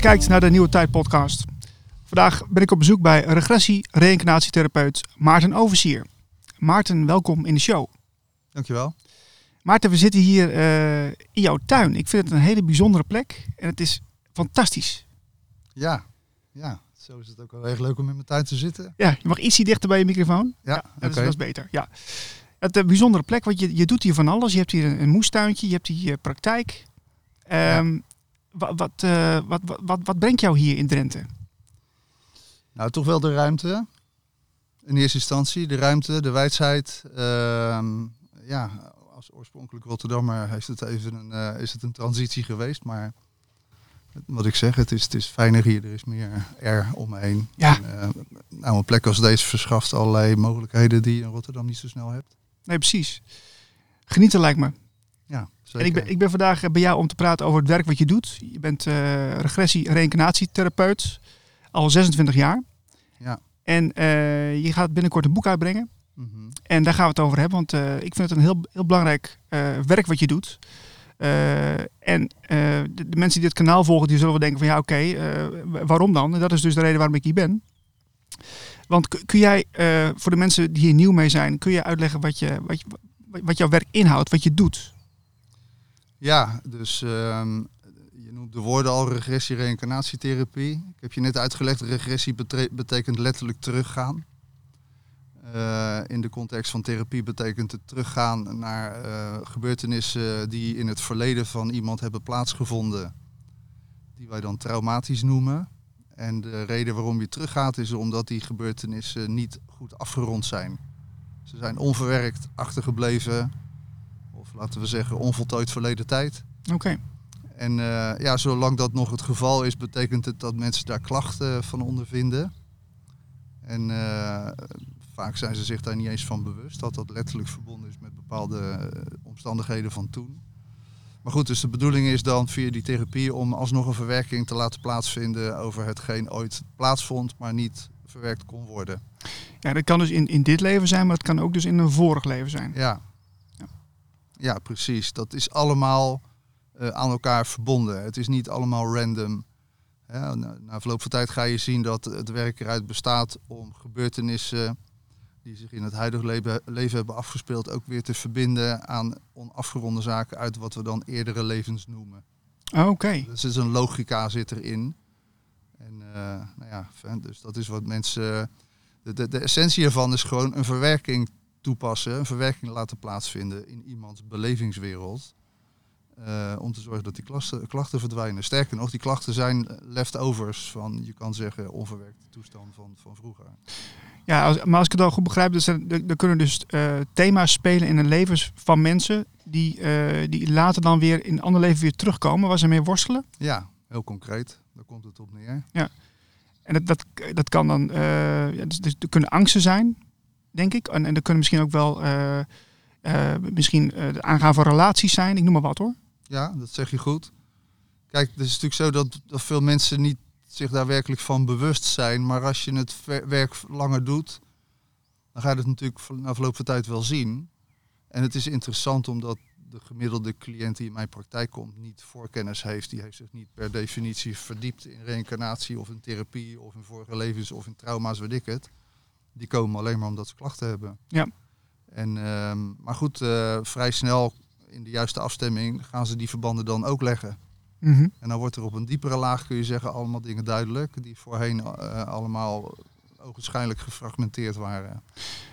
Je kijkt naar de Nieuwe Tijd podcast. Vandaag ben ik op bezoek bij regressie-reïncarnatietherapeut Maarten Oversier. Maarten, welkom in de show. Dankjewel. Maarten, we zitten hier eh, in jouw tuin. Ik vind het een hele bijzondere plek en het is fantastisch. Ja, ja. Zo is het ook wel erg leuk om in mijn tuin te zitten. Ja, je mag ietsje dichter bij je microfoon. Ja, dat, is, oké. dat is beter. Ja. Het een bijzondere plek, want je, je doet hier van alles. Je hebt hier een, een moestuintje, je hebt hier praktijk. Ehm, wa- wat, eh, wat, wat, wat, wat brengt jou hier in Drenthe? Nou, toch wel de ruimte. In eerste instantie de ruimte, de wijsheid. Ehm, ja, als oorspronkelijk Rotterdammer heeft het even een, eh, is het een transitie geweest. Maar wat ik zeg, het is, het is fijner hier. Er is meer air om me heen. Ja. En, eh, nou, een plek als deze verschaft allerlei mogelijkheden die je in Rotterdam niet zo snel hebt. Nee, precies. Genieten lijkt me. Ja, zeker. En ik ben, ik ben vandaag eh, bij jou om te praten over het werk wat je doet. Je bent eh regressie-reïncarnatietherapeut al 26 jaar. Ja. En eh, je gaat binnenkort een boek uitbrengen. Mhm. En daar gaan we het over hebben, want ik vind het een heel, heel belangrijk werk wat je doet. En de, de mensen die dit kanaal volgen, die zullen wel denken van ja, oké, wa- waarom dan? En dat is dus de reden waarom ik hier ben. Want kun, kun jij voor de mensen die hier nieuw mee zijn, kun je uitleggen wat, je, wat, je, wat jouw werk inhoudt, wat je doet? Ja, dus ehm, je noemt de woorden al regressie, reïncarnatietherapie. Ik heb je net uitgelegd, regressie betekent letterlijk teruggaan. Eh, in de context van therapie betekent het teruggaan naar eh, gebeurtenissen die in het verleden van iemand hebben plaatsgevonden, die wij dan traumatisch noemen. En de reden waarom je teruggaat is omdat die gebeurtenissen niet goed afgerond zijn. Ze zijn onverwerkt achtergebleven, laten we zeggen onvoltooid verleden tijd. Oké, En eh, ja, zolang dat nog het geval is, betekent het dat mensen daar klachten van ondervinden. En eh, vaak zijn ze zich daar niet eens van bewust dat dat letterlijk verbonden is met bepaalde eh, omstandigheden van toen. Maar goed, dus de bedoeling is dan via die therapie om alsnog een verwerking te laten plaatsvinden over hetgeen ooit plaatsvond, maar niet verwerkt kon worden. ja, dat kan dus in, in dit leven zijn, maar het kan ook dus in een vorig leven zijn. Ja. Ja, precies. Dat is allemaal eh, aan elkaar verbonden. Het is niet allemaal random. Ja, na, na verloop van tijd ga je zien dat het werk eruit bestaat om gebeurtenissen die zich in het huidige leven, leven hebben afgespeeld ook weer te verbinden aan onafgeronde zaken uit wat we dan eerdere levens noemen. Oké, Dus er is een logica zit erin. En eh, nou ja, dus dat is wat mensen. De, de, de essentie ervan is gewoon een verwerking toepassen, een verwerking laten plaatsvinden in iemands belevingswereld. eh, om te zorgen dat die klachten, klachten verdwijnen. Sterker nog, die klachten zijn leftovers van, je kan zeggen, onverwerkte toestand van, van vroeger. ja, als, maar als ik het al goed begrijp, dus er kunnen dus eh, thema's spelen in de levens van mensen die, eh, die later dan weer in een ander leven weer terugkomen, waar ze mee worstelen. Ja, heel concreet. Daar komt het op neer. En dat, dat, dat kan dan, ja, dus, dus er kunnen angsten zijn, denk ik. En, en er kunnen misschien ook wel eh, eh, misschien eh, het aangaan van relaties zijn, ik noem maar wat hoor. Ja, dat zeg je goed. Kijk, het is natuurlijk zo dat, dat veel mensen niet zich daar werkelijk van bewust zijn. Maar als je het werk langer doet, dan ga je het natuurlijk na verloop van tijd wel zien. En het is interessant omdat de gemiddelde cliënt die in mijn praktijk komt niet voorkennis heeft. Die heeft zich niet per definitie verdiept in reïncarnatie of in therapie of in vorige levens of in trauma's, weet ik het. Die komen alleen maar omdat ze klachten hebben. Ja. En, ehm, maar goed, eh, vrij snel in de juiste afstemming gaan ze die verbanden dan ook leggen. Mhm. En dan wordt er op een diepere laag, kun je zeggen, allemaal dingen duidelijk. Die voorheen eh, allemaal ogenschijnlijk gefragmenteerd waren.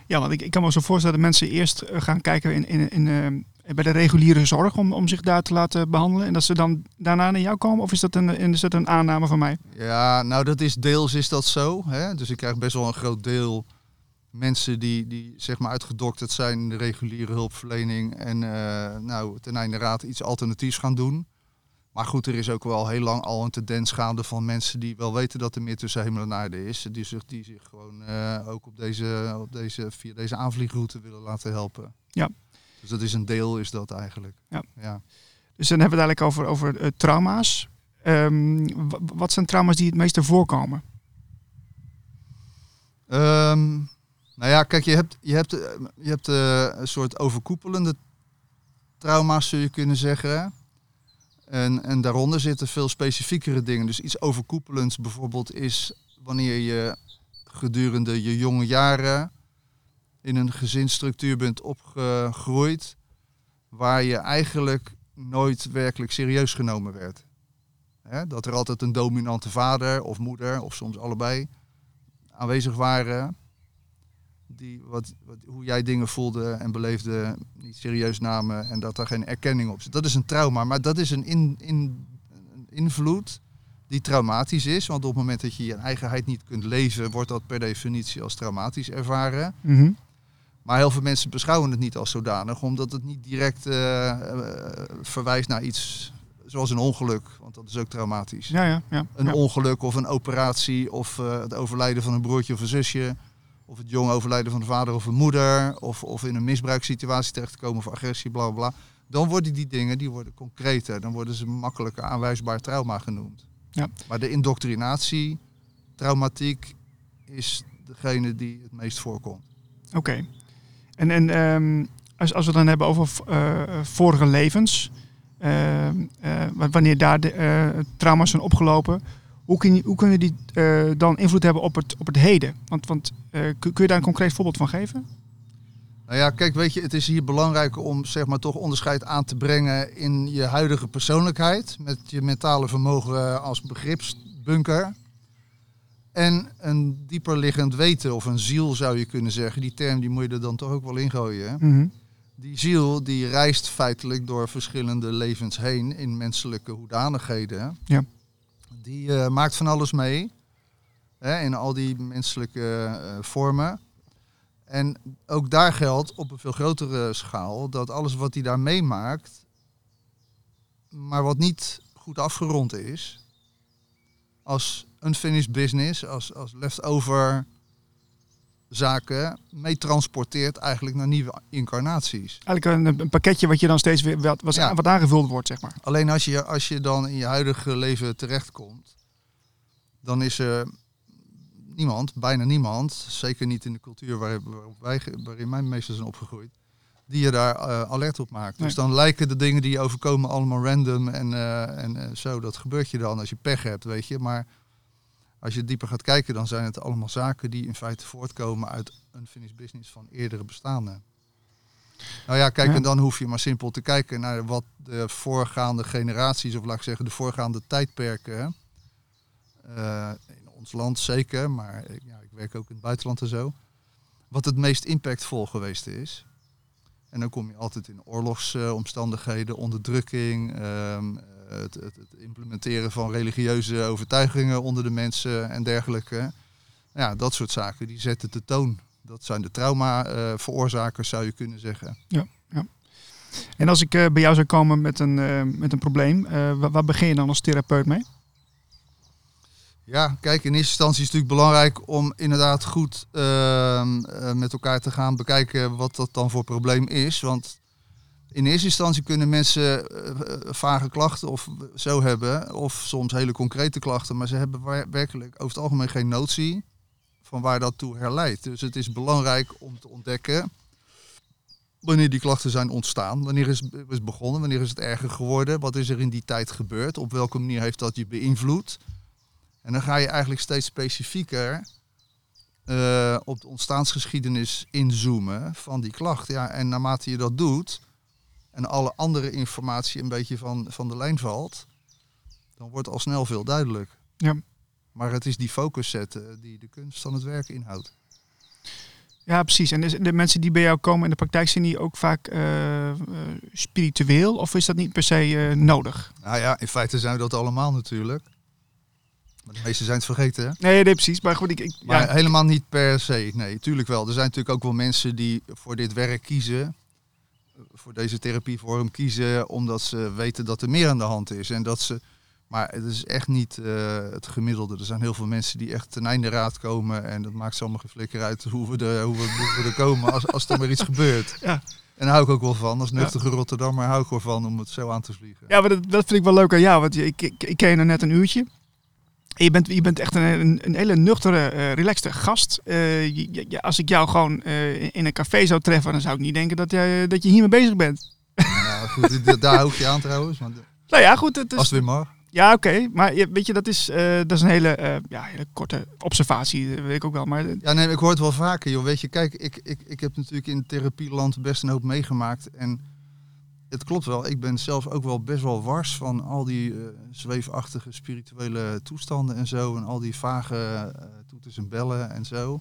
Ja, want ik, ik kan me zo voorstellen dat mensen eerst eh, gaan kijken in, in, in, eh, bij de reguliere zorg om, om zich daar te laten behandelen. En dat ze dan daarna naar jou komen? Of is dat een, is dat een aanname van mij? Ja, nou dat is deels is dat zo. Hè? Dus ik krijg best wel een groot deel mensen die, die zeg maar uitgedokterd zijn in de reguliere hulpverlening. En eh, nou ten einde raad iets alternatiefs gaan doen. Maar goed, er is ook wel heel lang al een tendens gaande van mensen die wel weten dat er meer tussen hemel en aarde is. Die zich, die zich gewoon eh, ook op deze, op deze, via deze aanvliegroute willen laten helpen. Ja. Dus dat is een deel, is dat eigenlijk. Ja. ja. Dus dan hebben we het eigenlijk over, over eh, trauma's. Ehm, wa- wat zijn trauma's die het meeste voorkomen? Ehm, nou ja, kijk, je hebt, je hebt, eh, je hebt een soort overkoepelende trauma's, zul je kunnen zeggen. En, en daaronder zitten veel specifiekere dingen. Dus iets overkoepelends bijvoorbeeld is wanneer je gedurende je jonge jaren in een gezinsstructuur bent opgegroeid waar je eigenlijk nooit werkelijk serieus genomen werd. Dat er altijd een dominante vader of moeder, of soms allebei, aanwezig waren. Die wat, wat, hoe jij dingen voelde en beleefde niet serieus namen en dat daar geen erkenning op zit. Dat is een trauma, maar dat is een, in, in, een invloed die traumatisch is. Want op het moment dat je je eigenheid niet kunt leven, wordt dat per definitie als traumatisch ervaren. Mhm. Maar heel veel mensen beschouwen het niet als zodanig, omdat het niet direct eh, eh, verwijst naar iets zoals een ongeluk, want dat is ook traumatisch. Ja, ja, ja. Een ongeluk of een operatie of eh, het overlijden van een broertje of een zusje. Of het jong overlijden van een vader of een moeder. Of, of in een misbruikssituatie terechtkomen voor agressie, bla bla. Dan worden die dingen die worden concreter. Dan worden ze makkelijker aanwijsbaar trauma genoemd. Ja. Maar de indoctrinatie, traumatiek, is degene die het meest voorkomt. Oké. En, en ehm, als, als we dan hebben over eh, vorige levens, ehm, eh, wa- wanneer daar de eh, trauma's zijn opgelopen, hoe, kun je, hoe kunnen die eh, dan invloed hebben op het, op het heden? Want, want eh, kun, kun je daar een concreet voorbeeld van geven? Nou ja, kijk, weet je, het is hier belangrijk om zeg maar toch onderscheid aan te brengen in je huidige persoonlijkheid. Met je mentale vermogen als begripsbunker. En een dieper liggend weten, of een ziel zou je kunnen zeggen. Die term die moet je er dan toch ook wel ingooien. hè? Mhm. Die ziel die reist feitelijk door verschillende levens heen in menselijke hoedanigheden. Ja. Die eh, maakt van alles mee. Hè, in al die menselijke eh, vormen. En ook daar geldt op een veel grotere schaal dat alles wat hij daar meemaakt, maar wat niet goed afgerond is, als unfinished business, als, als leftover zaken, meetransporteert eigenlijk naar nieuwe incarnaties. Eigenlijk een, een pakketje wat je dan steeds weer wat, wat, Ja. wat aangevuld wordt, zeg maar. Alleen als je, als je dan in je huidige leven terechtkomt, dan is er niemand, bijna niemand, zeker niet in de cultuur waar, wij, waarin mijn meesters zijn opgegroeid, die je daar eh, alert op maakt. Dus dan lijken de dingen die je overkomen allemaal random en, eh, en eh, zo. Dat gebeurt je dan als je pech hebt, weet je. Maar als je dieper gaat kijken, dan zijn het allemaal zaken die in feite voortkomen uit unfinished business van eerdere bestaanden. Nou ja, kijk, Ja. en dan hoef je maar simpel te kijken naar wat de voorgaande generaties, of laat ik zeggen, de voorgaande tijdperken, eh, in ons land zeker, maar ik- ja, ik werk ook in het buitenland en zo, wat het meest impactvol geweest is. En dan kom je altijd in oorlogsomstandigheden, onderdrukking, ehm, het, het, het implementeren van religieuze overtuigingen onder de mensen en dergelijke. Ja, dat soort zaken, die zetten de toon. Dat zijn de trauma-veroorzakers, zou je kunnen zeggen. En als ik eh, bij jou zou komen met een, eh, met een probleem, eh, waar, begin je dan als therapeut mee? Ja, kijk, in eerste instantie is het natuurlijk belangrijk om inderdaad goed ehm, eh, met elkaar te gaan bekijken wat dat dan voor probleem is. Want in eerste instantie kunnen mensen eh, eh, vage klachten of zo hebben, of soms hele concrete klachten, maar ze hebben wer- werkelijk over het algemeen geen notie van waar dat toe herleidt. Dus het is belangrijk om te ontdekken wanneer die klachten zijn ontstaan, wanneer is het begonnen, wanneer is het erger geworden, wat is er in die tijd gebeurd, op welke manier heeft dat je beïnvloed. En dan ga je eigenlijk steeds specifieker eh, op de ontstaansgeschiedenis inzoomen van die klacht. Ja, en naarmate je dat doet en alle andere informatie een beetje van, van de lijn valt, dan wordt al snel veel duidelijk. Ja. Maar het is die focus zetten die de kunst van het werk inhoudt. Ja, precies. En de mensen die bij jou komen in de praktijk, zijn die ook vaak eh, eh, spiritueel? Of is dat niet per se eh, nodig? Nou ja, in feite zijn we dat allemaal natuurlijk. Maar de meesten zijn het vergeten. Hè? Nee, nee, precies. Maar goed, ik, ik, Maar ja, helemaal niet per se. Nee, tuurlijk wel. Er zijn natuurlijk ook wel mensen die voor dit werk kiezen. Voor deze therapievorm kiezen. Omdat ze weten dat er meer aan de hand is. En dat ze. Maar het is echt niet eh, het gemiddelde. Er zijn heel veel mensen die echt ten einde raad komen. En dat maakt ze allemaal geen flikker uit hoe we, er, hoe we, hoe we er komen als, als er maar iets gebeurt. Ja. En daar hou ik ook wel van. Als nuchtige Rotterdammer hou ik wel van om het zo aan te vliegen. ja maar dat, dat vind ik wel leuk aan jou. Want ik, ik, ik ken je net een uurtje. Je bent, je bent echt een, een, hele nuchtere, eh relaxte gast. Eh, je- als ik jou gewoon eh, in een café zou treffen, dan zou ik niet denken dat, jij, dat je hiermee bezig bent. Nou, goed, daar hou ik je aan trouwens. Want Nou ja, goed. Het is, Als het weer mag. Ja, oké. Maar weet je, dat is, dat is een hele, ja, hele korte observatie, dat weet ik ook wel. Maar Ja, nee, ik hoor het wel vaker, joh. Weet je, kijk, ik, ik, ik heb natuurlijk in therapieland best een hoop meegemaakt. En het klopt wel, ik ben zelf ook wel best wel wars van al die eh, zweefachtige spirituele toestanden en zo. En al die vage eh, toeters en bellen en zo.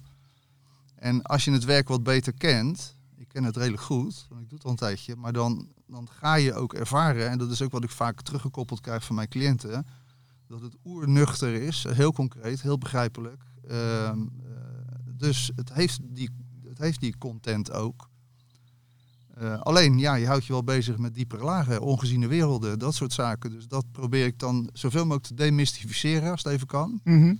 En als je het werk wat beter kent, ik ken het redelijk goed, want ik doe het al een tijdje. Maar dan, dan ga je ook ervaren, en dat is ook wat ik vaak teruggekoppeld krijg van mijn cliënten. Dat het oernuchter is, heel concreet, heel begrijpelijk. Ehm, eh, dus het heeft, die, het heeft die content ook. Eh, alleen, ja, je houdt je wel bezig met diepere lagen, ongeziene werelden, dat soort zaken. Dus dat probeer ik dan zoveel mogelijk te demystificeren, als het even kan. Mhm.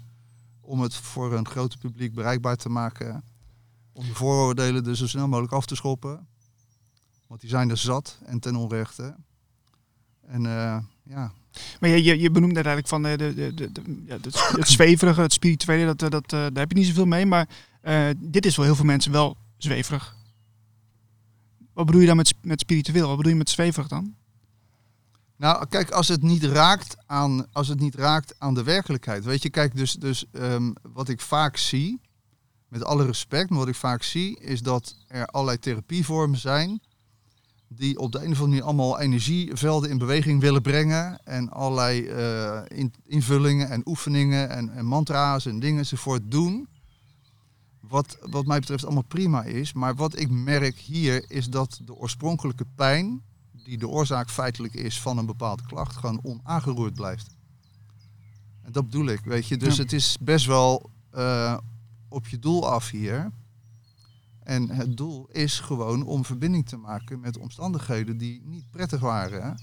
Om het voor een groot publiek bereikbaar te maken. Om de vooroordelen dus zo snel mogelijk af te schoppen. Want die zijn er zat en ten onrechte. En eh, ja, Maar je, je, je benoemde eigenlijk van eh, de, de, de, de- ja, het, het zweverige, het spirituele, dat, dat, daar heb je niet zoveel mee. Maar dit is voor heel veel mensen wel zweverig. Wat bedoel je dan met, met spiritueel? Wat bedoel je met zweverig dan? Nou, kijk, als het niet raakt aan, als het niet raakt aan de werkelijkheid. Weet je, kijk, dus, dus ehm, wat ik vaak zie, met alle respect, maar wat ik vaak zie, is dat er allerlei therapievormen zijn. Die op de een of andere manier allemaal energievelden in beweging willen brengen. En allerlei eh, in- invullingen en oefeningen en, en mantra's en dingen enzovoort doen. Wat, wat mij betreft allemaal prima is. Maar wat ik merk hier is dat de oorspronkelijke pijn die de oorzaak feitelijk is van een bepaalde klacht, gewoon onaangeroerd blijft. En dat bedoel ik, weet je. Dus Ja. het is best wel eh, op je doel af hier. En het doel is gewoon om verbinding te maken met omstandigheden die niet prettig waren.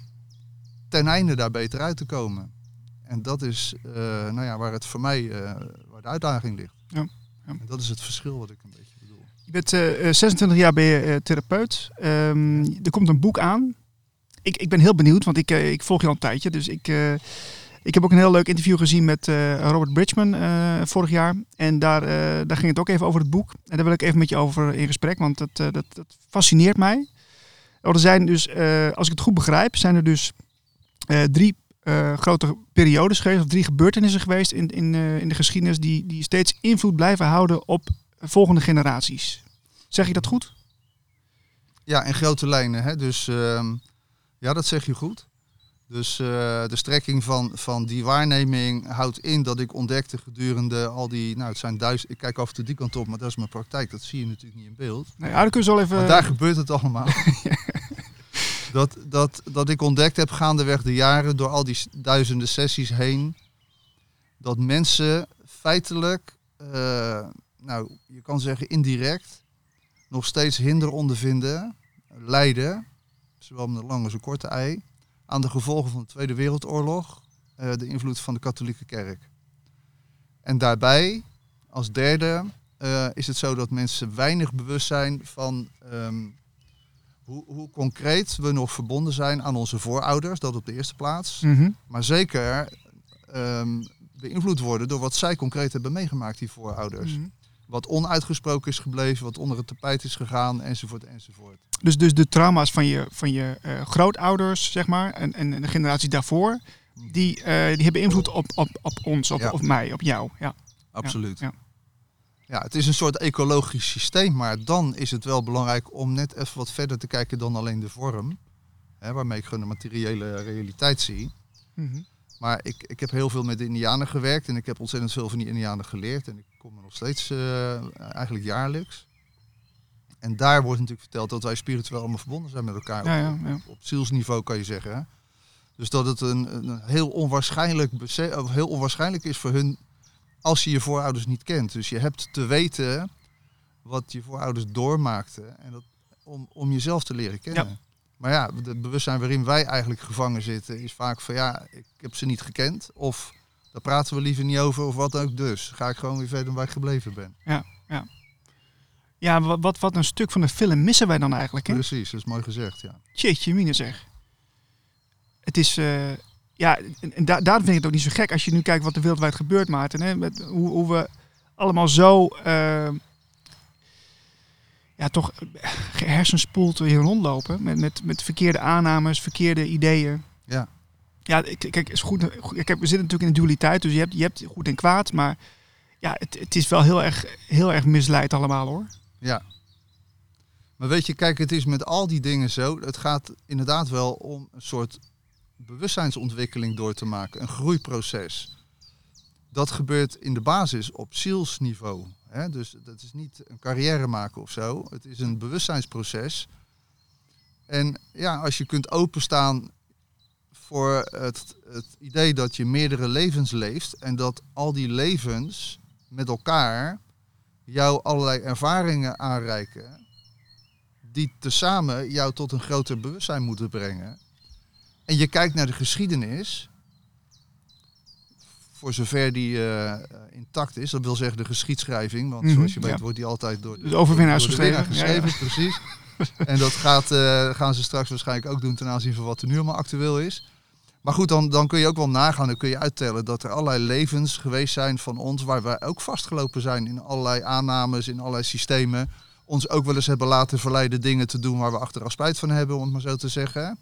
Ten einde daar beter uit te komen. En dat is eh, nou ja, waar het voor mij eh, waar de uitdaging ligt. Ja. En dat is het verschil wat ik een beetje bedoel. Je bent eh, eh, 26 jaar ben je eh, therapeut. Ehm, er komt een boek aan. Ik, ik ben heel benieuwd, want ik, eh, ik volg je al een tijdje. Dus ik, eh, ik heb ook een heel leuk interview gezien met eh, Robert Bridgman eh, vorig jaar. En daar, eh, daar ging het ook even over het boek. En daar wil ik even met je over in gesprek, want dat, eh, dat, dat fascineert mij. Er zijn dus, eh, als ik het goed begrijp, zijn er dus eh, drie eh, grote periodes geweest, of drie gebeurtenissen geweest in, in, eh, in de geschiedenis die, die steeds invloed blijven houden op volgende generaties. Zeg ik dat goed? Ja, in grote lijnen. Hè? Dus ehm, ja, dat zeg je goed. Dus eh, de strekking van, van die waarneming houdt in dat ik ontdekte gedurende al die, nou het zijn duizend, ik kijk af en toe die kant op, maar dat is mijn praktijk, dat zie je natuurlijk niet in beeld. Nou ja, kun je zo even... Maar daar gebeurt het allemaal. dat, dat, dat ik ontdekt heb gaandeweg de jaren door al die duizenden sessies heen, dat mensen feitelijk, eh, nou je kan zeggen indirect, nog steeds hinder ondervinden, lijden, zowel met een lange als een korte ei, aan de gevolgen van de Tweede Wereldoorlog, eh, de invloed van de katholieke kerk. En daarbij, als derde, eh, is het zo dat mensen weinig bewust zijn van ehm, hoe, hoe concreet we nog verbonden zijn aan onze voorouders, dat op de eerste plaats. Mhm. Maar zeker ehm, beïnvloed worden door wat zij concreet hebben meegemaakt, die voorouders. Mhm. Wat onuitgesproken is gebleven, wat onder het tapijt is gegaan, enzovoort, enzovoort. Dus, dus de trauma's van je, van je eh, grootouders, zeg maar, en, en de generatie daarvoor, die, eh, die hebben invloed op, op, op ons, op, Ja. op mij, op jou. Ja. Absoluut. Ja, Ja, het is een soort ecologisch systeem, maar dan is het wel belangrijk om net even wat verder te kijken dan alleen de vorm. Hè, waarmee ik gewoon de materiële realiteit zie. Mhm. Maar ik, ik heb heel veel met de Indianen gewerkt en ik heb ontzettend veel van die Indianen geleerd. En ik kom er nog steeds eh, eigenlijk jaarlijks. En daar wordt natuurlijk verteld dat wij spiritueel allemaal verbonden zijn met elkaar. Ja, op, ja, ja. op zielsniveau kan je zeggen. Dus dat het een, een heel, onwaarschijnlijk heel onwaarschijnlijk is voor hun als je je voorouders niet kent. Dus je hebt te weten wat je voorouders doormaakten en dat, om, om jezelf te leren kennen. Maar ja, het bewustzijn waarin wij eigenlijk gevangen zitten is vaak van ja, ik heb ze niet gekend. Of daar praten we liever niet over of wat ook. Dus ga ik gewoon weer verder waar ik gebleven ben. Ja, wat, wat, wat een stuk van de film missen wij dan eigenlijk, hè? Precies, dat is mooi gezegd, ja. Jeetje, mine zeg. Het is, eh, ja, en, en da- daarom vind ik het ook niet zo gek als je nu kijkt wat er wereldwijd gebeurt, Maarten. Hè? Met hoe, hoe we allemaal zo, eh, ja, toch hersenspoeld hier rondlopen met, met, met verkeerde aannames, verkeerde ideeën. Ja. Ja, ik- kijk, is goed. Kijk, we zitten natuurlijk in een dualiteit, dus je hebt, je hebt goed en kwaad, maar ja, het, het is wel heel erg, heel erg misleid allemaal hoor. Ja. Maar weet je, kijk, het is met al die dingen zo. Het gaat inderdaad wel om een soort bewustzijnsontwikkeling door te maken. Een groeiproces. Dat gebeurt in de basis op zielsniveau. Hè? Dus dat is niet een carrière maken of zo. Het is een bewustzijnsproces. En ja, als je kunt openstaan voor het, het idee dat je meerdere levens leeft en dat al die levens met elkaar jou allerlei ervaringen aanreiken die tezamen jou tot een groter bewustzijn moeten brengen. En je kijkt naar de geschiedenis, voor zover die eh, eh, intact is, dat wil zeggen de geschiedschrijving, want Mhm, zoals je weet ja. wordt die altijd door overwinnaars de winnaar geschreven. Ja, precies. en dat gaat, eh, gaan ze straks waarschijnlijk ook doen ten aanzien van wat er nu allemaal actueel is. Maar goed, dan, dan kun je ook wel nagaan, dan kun je uittellen dat er allerlei levens geweest zijn van ons, waar wij ook vastgelopen zijn in allerlei aannames, in allerlei systemen. Ons ook wel eens hebben laten verleiden dingen te doen waar we achteraf spijt van hebben, om het maar zo te zeggen.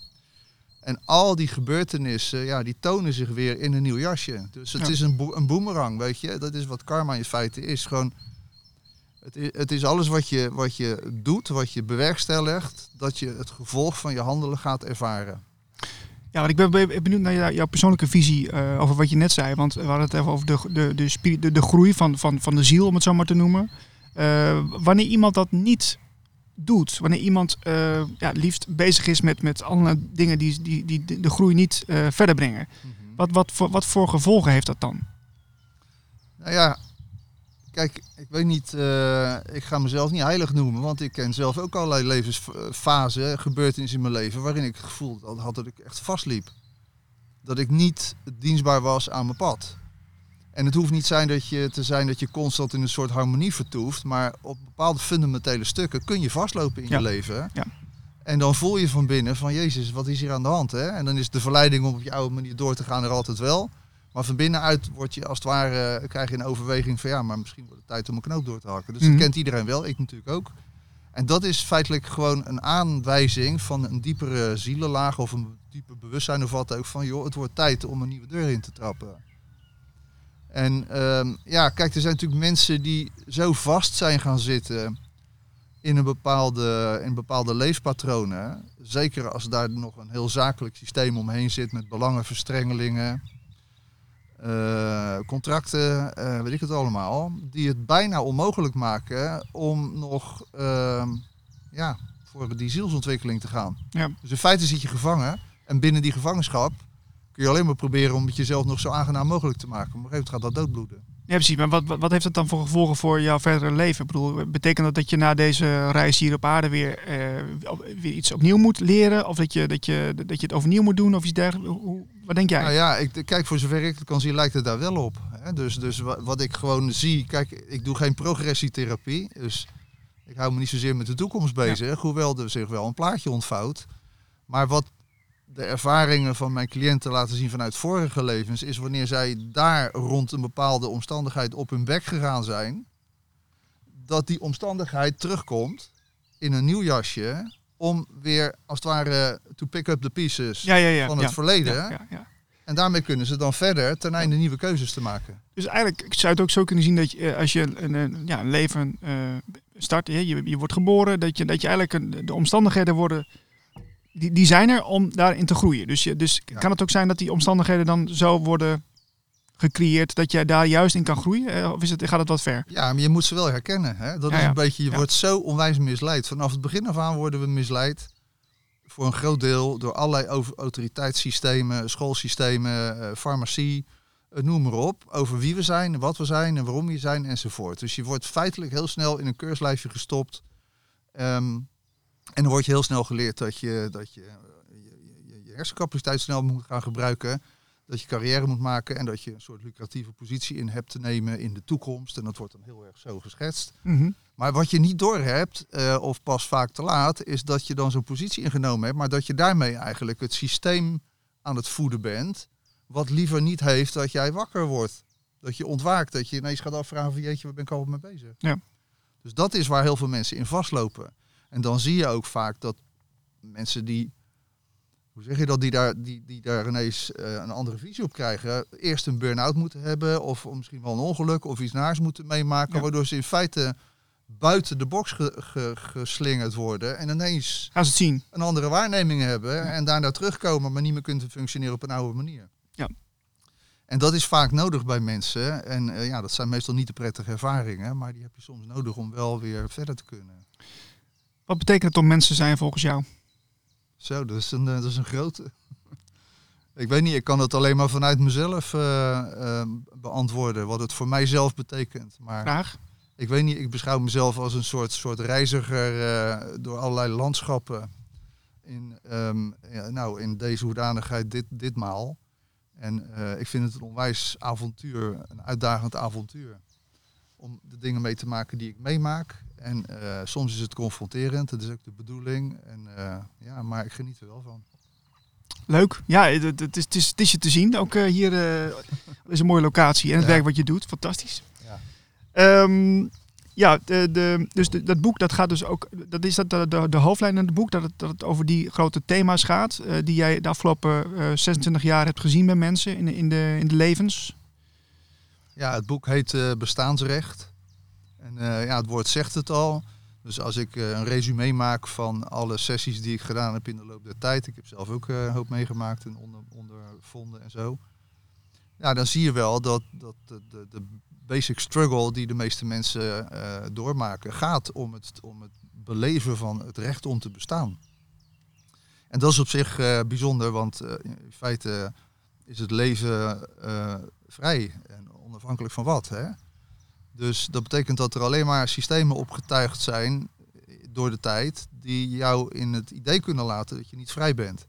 En al die gebeurtenissen, ja, die tonen zich weer in een nieuw jasje. Dus het Ja. is een, bo- een boemerang, weet je. Dat is wat karma in feite is. Gewoon, het is, het is alles wat je, wat je doet, wat je bewerkstelligt, dat je het gevolg van je handelen gaat ervaren. Ja, want ik ben ben benieuwd naar jou- jouw persoonlijke visie eh, over wat je net zei. Want we hadden het even over de, de, de, de, de groei van, van, van de ziel, om het zo maar te noemen. Eh, wanneer iemand dat niet doet, wanneer iemand eh, ja, liefst bezig is met, met allerlei dingen die, die, die de- groei niet eh, verder brengen. Wat, wat, voor, wat voor gevolgen heeft dat dan? Nou ja, kijk, ik weet niet, eh, ik ga mezelf niet heilig noemen, want ik ken zelf ook allerlei levensfasen, gebeurtenissen in mijn leven, waarin ik het gevoel had dat ik echt vastliep. Dat ik niet dienstbaar was aan mijn pad. En het hoeft niet zijn dat je, te zijn dat je constant in een soort harmonie vertoeft, maar op bepaalde fundamentele stukken kun je vastlopen in Ja. je leven. Ja. En dan voel je van binnen van, Jezus, wat is hier aan de hand? Hè? En dan is de verleiding om op je oude manier door te gaan er altijd wel. Maar van binnenuit word je als het ware, eh, krijg je een overweging van ja, maar misschien wordt het tijd om een knoop door te hakken. Dus Mhm. dat kent iedereen wel, ik natuurlijk ook. En dat is feitelijk gewoon een aanwijzing van een diepere zielenlaag of een dieper bewustzijn of wat ook. Van joh, het wordt tijd om een nieuwe deur in te trappen. En ehm, ja, kijk, er zijn natuurlijk mensen die zo vast zijn gaan zitten in een bepaalde, in bepaalde leefpatronen. Zeker als daar nog een heel zakelijk systeem omheen zit met belangenverstrengelingen, eh, contracten, eh, weet ik het allemaal. Die het bijna onmogelijk maken om nog ehm, ja, voor die zielsontwikkeling te gaan. Ja. Dus in feite zit je gevangen en binnen die gevangenschap kun je alleen maar proberen om het jezelf nog zo aangenaam mogelijk te maken. Maar op een gegeven moment gaat dat doodbloeden. Ja, precies. Maar wat, wat, heeft dat dan voor gevolgen voor jouw verdere leven? Ik bedoel, betekent dat dat je na deze reis hier op aarde weer, eh, weer iets opnieuw moet leren? Of dat je, dat, je, dat je het overnieuw moet doen of iets dergelijks? Hoe, wat denk jij? Nou ja, ik, kijk, voor zover ik het kan zien, lijkt het daar wel op. Hè? Dus, dus wa- wat ik gewoon zie, kijk, ik doe geen progressietherapie. Dus ik hou me niet zozeer met de toekomst bezig. Hoewel er zich wel een plaatje ontvouwt. Maar wat de ervaringen van mijn cliënten laten zien vanuit vorige levens, is wanneer zij daar rond een bepaalde omstandigheid op hun bek gegaan zijn, dat die omstandigheid terugkomt in een nieuw jasje om weer als het ware to pick up the pieces ja, ja, ja. van het verleden. Ja, ja, ja. En daarmee kunnen ze dan verder ten einde nieuwe keuzes te maken. Dus eigenlijk ik zou het ook zo kunnen zien dat je, eh, als je een, een, ja, een leven eh, start, je, je wordt geboren, dat je, dat je eigenlijk een, de omstandigheden worden, die, die zijn er om daarin te groeien. Dus, je, dus Ja. kan het ook zijn dat die omstandigheden dan zo worden gecreëerd dat jij daar juist in kan groeien? Eh, Of is het, gaat het wat ver? Ja, maar je moet ze wel herkennen. Hè? Dat Ja, is ja. een beetje, je wordt zo onwijs misleid. Vanaf het begin af aan worden we misleid. Voor een groot deel door allerlei over- autoriteitssystemen, schoolsystemen, eh, farmacie, eh, noem maar op. Over wie we zijn, wat we zijn en waarom we zijn enzovoort. Dus je wordt feitelijk heel snel in een keurslijfje gestopt. Ehm, en dan word je heel snel geleerd dat je, dat je, eh, je, je, je hersencapaciteit snel moet gaan gebruiken. Dat je carrière moet maken en dat je een soort lucratieve positie in hebt te nemen in de toekomst. En dat wordt dan heel erg zo geschetst. Mhm. Maar wat je niet doorhebt, eh of pas vaak te laat, is dat je dan zo'n positie ingenomen hebt, maar dat je daarmee eigenlijk het systeem aan het voeden bent, wat liever niet heeft dat jij wakker wordt. Dat je ontwaakt, dat je ineens gaat afvragen van jeetje, waar ben ik al mee bezig? Ja. Dus dat is waar heel veel mensen in vastlopen. En dan zie je ook vaak dat mensen die hoe zeg je dat, die daar, die, die daar ineens eh, een andere visie op krijgen, eerst een burn-out moeten hebben of misschien wel een ongeluk of iets naars moeten meemaken, Ja. waardoor ze in feite buiten de box ge- ge- geslingerd worden en ineens Gaan ze het zien. een andere waarneming hebben en daarna terugkomen, maar niet meer kunnen functioneren op een oude manier. Ja. En dat is vaak nodig bij mensen. En eh, ja, dat zijn meestal niet de prettige ervaringen, maar die heb je soms nodig om wel weer verder te kunnen. Wat betekent het om mensen te zijn volgens jou? Zo, dat is een, eh, dat is een grote. ik weet niet, ik kan het alleen maar vanuit mezelf eh, eh, beantwoorden, wat het voor mijzelf betekent. Maar Vraag. ik weet niet, ik beschouw mezelf als een soort, soort reiziger door allerlei landschappen. In, ehm, ja, nou, in deze hoedanigheid dit, ditmaal. En ik vind het een onwijs avontuur, een uitdagend avontuur. Om de dingen mee te maken die ik meemaak. En eh, soms is het confronterend, dat is ook de bedoeling. En, eh, ja, maar ik geniet er wel van. Leuk. Ja, het, het, is, het, is, het is je te zien. Ook eh, hier is een mooie locatie en het Ja. werk wat je doet. Fantastisch. Ja. Ehm, ja, de, de, dus de, dat boek dat gaat dus ook. Dat is dat de, de, hoofdlijn in het boek, dat het, dat het over die grote thema's gaat. die jij de afgelopen eh 26 jaar hebt gezien bij mensen in, de- in, de, in de levens. Ja, het boek heet Bestaansrecht. En eh, ja, het woord zegt het al. Dus als ik eh, een resume maak van alle sessies die ik gedaan heb in de loop der tijd. Ik heb zelf ook eh, een hoop meegemaakt en onder, ondervonden en zo. Ja, dan zie je wel dat, dat de, de, de basic struggle die de meeste mensen eh, doormaken gaat om het, om het beleven van het recht om te bestaan. En dat is op zich eh, bijzonder, want eh, in feite is het leven eh, vrij en onafhankelijk van wat. Hè? Dus dat betekent dat er alleen maar systemen opgetuigd zijn door de tijd die jou in het idee kunnen laten dat je niet vrij bent.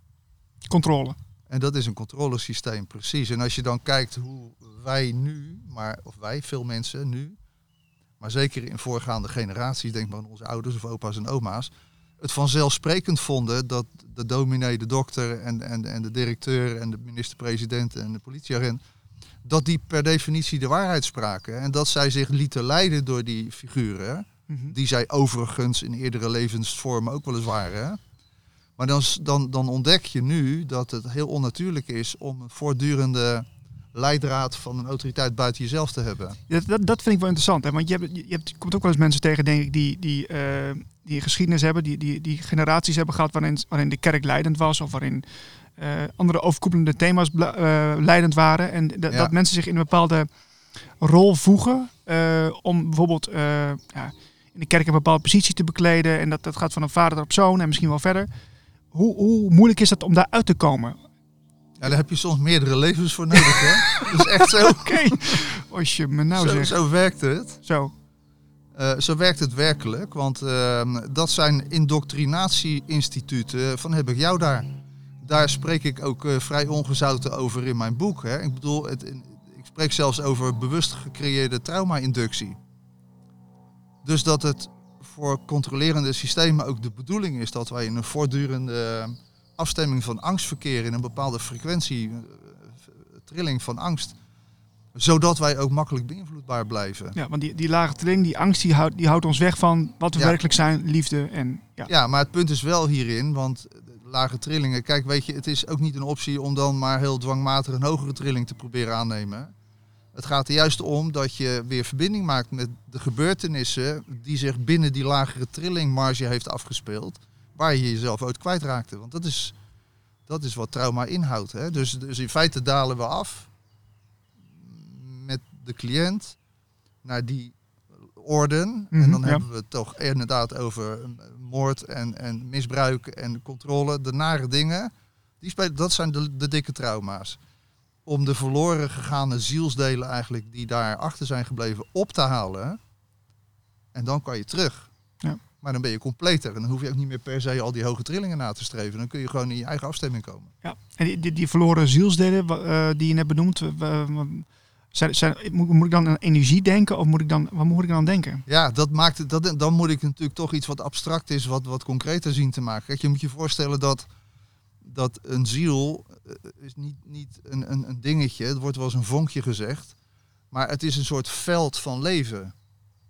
Controle. En dat is een controlesysteem, precies. En als je dan kijkt hoe wij nu, maar, of wij, veel mensen nu, maar zeker in voorgaande generaties, denk maar aan onze ouders of opa's en oma's, het vanzelfsprekend vonden dat de dominee, de dokter en, en, en de directeur en de minister-president en de politieagent, dat die per definitie de waarheid spraken. En dat zij zich lieten leiden door die figuren, Mhm. die zij overigens in eerdere levensvormen ook wel eens waren. Maar dan, dan, dan ontdek je nu dat het heel onnatuurlijk is om een voortdurende leidraad van een autoriteit buiten jezelf te hebben. Dat, dat, dat vind ik wel interessant. Hè? Want je, hebt, je, hebt, je komt ook wel eens mensen tegen, denk ik, die, die, eh, die geschiedenis hebben, die, die, die generaties hebben gehad waarin, waarin de kerk leidend was of waarin andere overkoepelende thema's eh, leidend waren. En dat- Ja. dat mensen zich in een bepaalde rol voegen eh, om bijvoorbeeld eh, ja, in de kerk een bepaalde positie te bekleden. En dat, dat gaat van een vader op zoon en misschien wel verder. Hoe, hoe moeilijk is dat om daar uit te komen? Ja, daar heb je soms meerdere levens voor nodig. Hè? Dat is echt zo. Oké, als je me nou zo, zegt. zo werkt het. Zo. Eh, zo werkt het werkelijk, want ehm, dat zijn indoctrinatie-instituten van heb ik jou daar. Daar spreek ik ook eh, vrij ongezouten over in mijn boek. Hè. Ik bedoel, het, ik spreek zelfs over bewust gecreëerde trauma-inductie. Dus dat het voor controlerende systemen ook de bedoeling is dat wij in een voortdurende afstemming van angst verkeren, in een bepaalde frequentie, eh, trilling van angst zodat wij ook makkelijk beïnvloedbaar blijven. Ja, want die, die lage trilling, die angst, die houdt, die houdt ons weg van wat we Ja. werkelijk zijn, liefde en ja. Ja, maar het punt is wel hierin, want lage trillingen, kijk, weet je, het is ook niet een optie om dan maar heel dwangmatig een hogere trilling te proberen aannemen. Het gaat er juist om dat je weer verbinding maakt met de gebeurtenissen die zich binnen die lagere trillingmarge heeft afgespeeld, waar je jezelf ooit kwijtraakte. Want dat is, dat is wat trauma inhoudt. Hè? Dus, dus in feite dalen we af met de cliënt naar die orden. en Mhm, dan ja. hebben we het toch inderdaad over eh, moord en, en misbruik en controle. De nare dingen, die spelen, dat zijn de, de dikke trauma's. Om de verloren gegaane zielsdelen eigenlijk die daar achter zijn gebleven op te halen. En dan kan je terug. Ja. Maar dan ben je completer. En dan hoef je ook niet meer per se al die hoge trillingen na te streven. Dan kun je gewoon in je eigen afstemming komen. ja. En die, die, die verloren zielsdelen eh, die je net wa- zijn, zijn, moet, moet ik dan aan energie denken of moet ik dan, wat moet ik dan aan denken? Ja, dat maakt het, dat, dan moet ik natuurlijk toch iets wat abstract is, wat, wat concreter zien te maken. Kijk, je moet je voorstellen dat, dat een ziel eh, is niet, niet een, een, een dingetje, het wordt wel eens een vonkje gezegd, maar het is een soort veld van leven,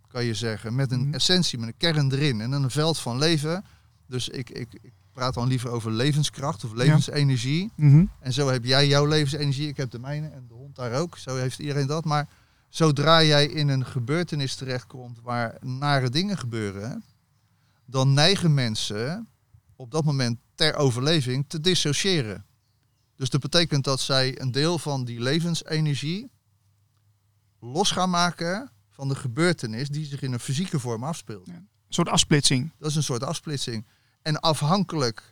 kan je zeggen, met een Mhm. essentie, met een kern erin en een veld van leven. Dus ik, ik, ik praat dan liever over levenskracht of levensenergie. Mhm. En zo heb jij jouw levensenergie, ik heb de mijne en de daar ook. Zo heeft iedereen dat. Maar zodra jij in een gebeurtenis terechtkomt waar nare dingen gebeuren, dan neigen mensen op dat moment ter overleving te dissociëren. Dus dat betekent dat zij een deel van die levensenergie los gaan maken van de gebeurtenis die zich in een fysieke vorm afspeelt. Een soort afsplitsing. Dat is een soort afsplitsing. En afhankelijk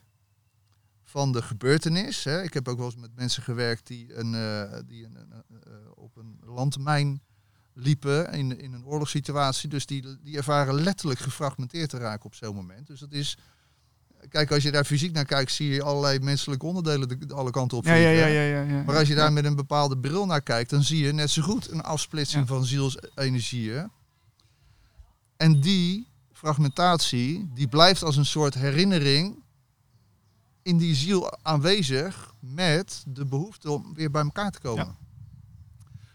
van de gebeurtenis. Hè, ik heb ook wel eens met mensen gewerkt die, een, eh, die een, eh, op een landmijn liepen in, in een oorlogssituatie. Dus die, die ervaren letterlijk gefragmenteerd te raken op zo'n moment. Dus dat is. Kijk, als je daar fysiek naar kijkt, zie je allerlei menselijke onderdelen de, alle kanten op. Ja, ja, vliegen. ja, ja, ja, ja. Maar als je daar met een bepaalde bril naar kijkt, dan zie je net zo goed een afsplitsing van zielsenergieën. En die fragmentatie, die blijft als een soort herinnering in die ziel aanwezig met de behoefte om weer bij elkaar te komen.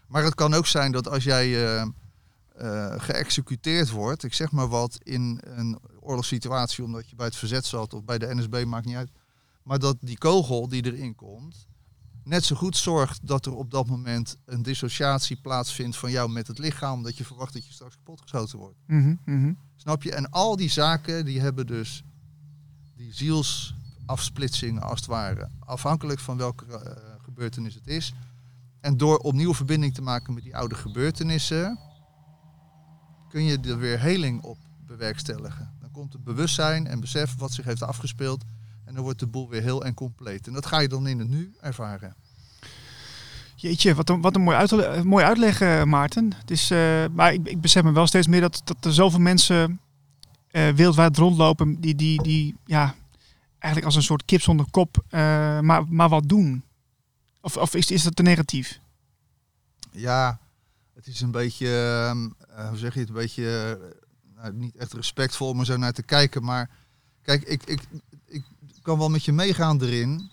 Maar het kan ook zijn dat als jij eh, eh, geëxecuteerd wordt, ik zeg maar wat, in een oorlogssituatie omdat je bij het verzet zat of bij de NSB, maakt niet uit. Maar dat die kogel die erin komt, net zo goed zorgt dat er op dat moment een dissociatie plaatsvindt van jou met het lichaam, dat je verwacht dat je straks kapotgeschoten wordt. Mhm, mhm. Snap je? En al die zaken die hebben dus die zielsafsplitsingen als het ware, afhankelijk van welke eh, gebeurtenis het is. En door opnieuw verbinding te maken met die oude gebeurtenissen, kun je er weer heling op bewerkstelligen. Dan komt het bewustzijn en besef wat zich heeft afgespeeld en dan wordt de boel weer heel en compleet. En dat ga je dan in het nu ervaren. Jeetje, wat een, wat een mooi, uitle eh, mooi uitleg, eh, Maarten. Het is, maar ik, ik besef me wel steeds meer dat, dat er zoveel mensen wereldwijd rondlopen die, die, die ja, eigenlijk als een soort kip zonder kop eh, maar, maar wat doen. Of, of is, is dat te negatief? Ja, het is een beetje, ehm, eh, hoe zeg je het, een beetje, eh, nou, niet echt respectvol om er zo naar te kijken. Maar kijk, ik, ik, ik kan wel met je meegaan erin.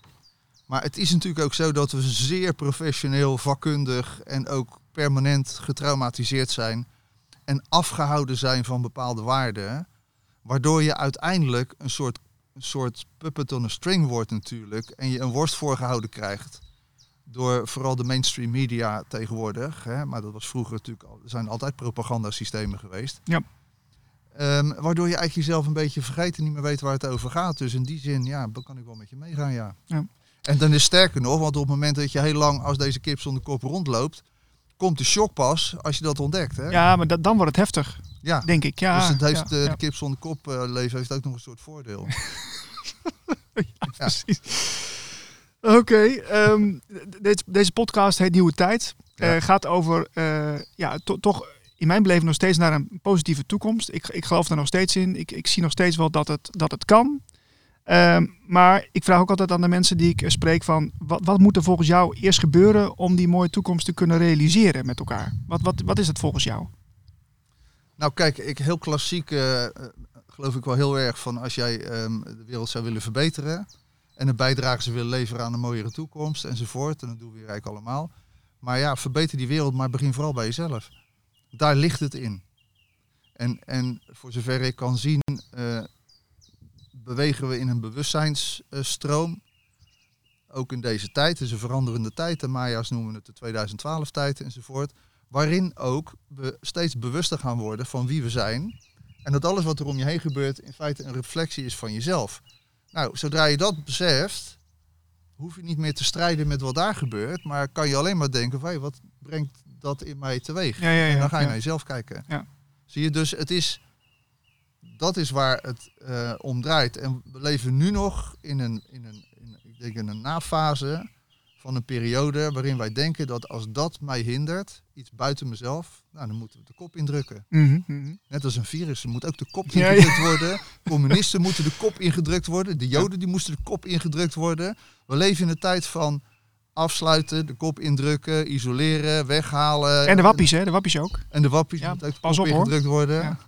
Maar het is natuurlijk ook zo dat we zeer professioneel, vakkundig en ook permanent getraumatiseerd zijn. En afgehouden zijn van bepaalde waarden. Waardoor je uiteindelijk een soort, een soort puppet on a string wordt natuurlijk. En je een worst voorgehouden krijgt door vooral de mainstream media tegenwoordig. Hè, maar dat was vroeger natuurlijk al, er zijn altijd propagandasystemen geweest. Ja. Ehm, waardoor je eigenlijk jezelf een beetje vergeet en niet meer weet waar het over gaat. Dus in die zin, ja, dan kan ik wel met je meegaan, ja. Ja. En dan is sterker nog, want op het moment dat je heel lang als deze kip zonder kop rondloopt, komt de shock pas als je dat ontdekt. Hè? Ja, maar dat, dan wordt het heftig, Ja. denk ik. Ja, dus het heeft, ja, de, ja. de kip zonder kop eh, leven heeft ook nog een soort voordeel. Ja. Precies. Oké, ehm, de- deze, deze podcast heet Nieuwe Tijd. Eh, gaat over, eh, ja, to- toch in mijn beleving nog steeds naar een positieve toekomst. Ik, ik geloof daar nog steeds in. Ik, ik zie nog steeds wel dat het, dat het kan. Ehm, maar ik vraag ook altijd aan de mensen die ik spreek van... Wat, wat moet er volgens jou eerst gebeuren om die mooie toekomst te kunnen realiseren met elkaar? Wat, wat, wat is het volgens jou? Nou kijk, ik heel klassiek eh, eh, geloof ik wel heel erg van als jij ehm, de wereld zou willen verbeteren en een bijdrage zou willen leveren aan een mooiere toekomst enzovoort. En dat doen we eigenlijk allemaal. Maar ja, verbeter die wereld, maar begin vooral bij jezelf. Daar ligt het in. En, en voor zover ik kan zien, eh, bewegen we in een bewustzijnsstroom. Ook in deze tijd, een veranderende tijd. De Maya's noemen het de 2012-tijd enzovoort waarin ook we steeds bewuster gaan worden van wie we zijn. En dat alles wat er om je heen gebeurt in feite een reflectie is van jezelf. Nou, zodra je dat beseft, hoef je niet meer te strijden met wat daar gebeurt, maar kan je alleen maar denken van, hé, wat brengt dat in mij teweeg? Ja, ja, ja, en dan ga je naar jezelf kijken. Ja. Zie je, dus het is, dat is waar het eh, om draait. En we leven nu nog in een, in een, in, ik denk in een nafase van een periode waarin wij denken dat als dat mij hindert, iets buiten mezelf, nou, dan moeten we de kop indrukken. Mhm, mhm. Net als een virus, er moet ook de kop Ja, ja. ingedrukt worden. Communisten moeten de kop ingedrukt worden. De Joden die moesten de kop ingedrukt worden. We leven in een tijd van afsluiten, de kop indrukken, isoleren, weghalen. En de wappies, hè? De wappies ook. En de wappies Ja, moeten ook de pas op, hoor. ingedrukt worden.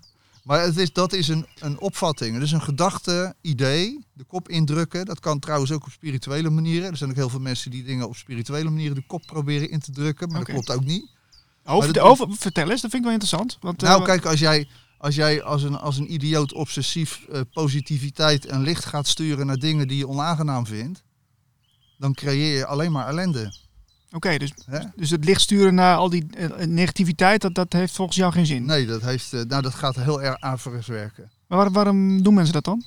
Maar het is, dat is een, een opvatting. Het is een gedachte, idee, de kop indrukken. Dat kan trouwens ook op spirituele manieren. Er zijn ook heel veel mensen die dingen op spirituele manieren de kop proberen in te drukken. Maar dat klopt ook niet. Over, dat- over, vertel eens, dat vind ik wel interessant. Want, eh, Nou, kijk, als jij, als jij als een, als een idioot obsessief eh, positiviteit en licht gaat sturen naar dingen die je onaangenaam vindt, dan creëer je alleen maar ellende. Oké, dus, dus het licht sturen naar al die eh, negativiteit, dat, dat heeft volgens jou geen zin. Nee, dat, heeft, eh, nou, dat gaat heel erg averechts werken. Maar waar- waarom doen mensen dat dan?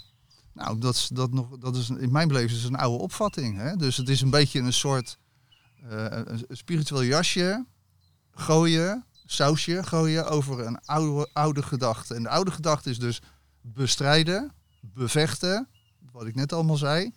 Nou, dat is, dat nog, dat is in mijn beleving is een oude opvatting. Hè? Dus het is een beetje een soort eh, een spiritueel jasje gooien, sausje gooien over een oude, oude gedachte. En de oude gedachte is dus bestrijden, bevechten, wat ik net allemaal zei.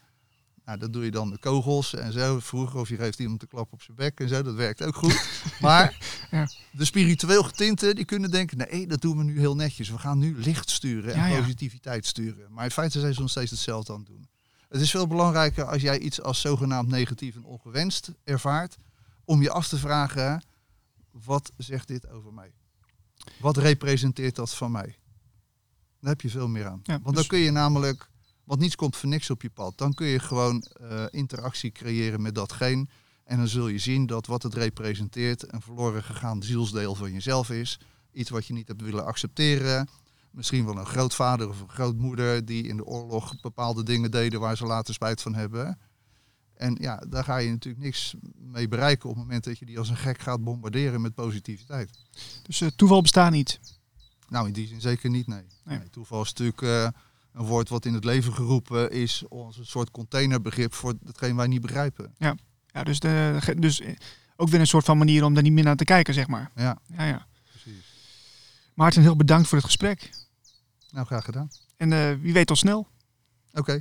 Nou, dat doe je dan met kogels en zo. Vroeger of je geeft iemand de klap op zijn bek en zo. Dat werkt ook goed. Maar Ja. de spiritueel getinten, die kunnen denken... nee, dat doen we nu heel netjes. We gaan nu licht sturen en Ja, ja. positiviteit sturen. Maar in feite zijn ze nog steeds hetzelfde aan het doen. Het is veel belangrijker als jij iets als zogenaamd negatief en ongewenst ervaart... om je af te vragen, wat zegt dit over mij? Wat representeert dat van mij? Daar heb je veel meer aan. Want dan dus- kun je namelijk, want niets komt voor niks op je pad. Dan kun je gewoon eh, interactie creëren met datgene. En dan zul je zien dat wat het representeert een verloren gegaan zielsdeel van jezelf is. Iets wat je niet hebt willen accepteren. Misschien wel een grootvader of een grootmoeder die in de oorlog bepaalde dingen deden waar ze later spijt van hebben. En ja, daar ga je natuurlijk niks mee bereiken op het moment dat je die als een gek gaat bombarderen met positiviteit. Dus eh, toeval bestaat niet. Nou, in die zin zeker niet, nee. Nee. nee toeval is natuurlijk eh, een woord wat in het leven geroepen is als een soort containerbegrip voor hetgeen wij niet begrijpen. Ja, dus, de, dus eh, ook weer een soort van manier om daar niet meer naar te kijken, zeg maar. Ja, Ja, ja. precies. Maarten, heel bedankt voor het gesprek. Nou, graag gedaan. En eh, wie weet tot snel. Oké.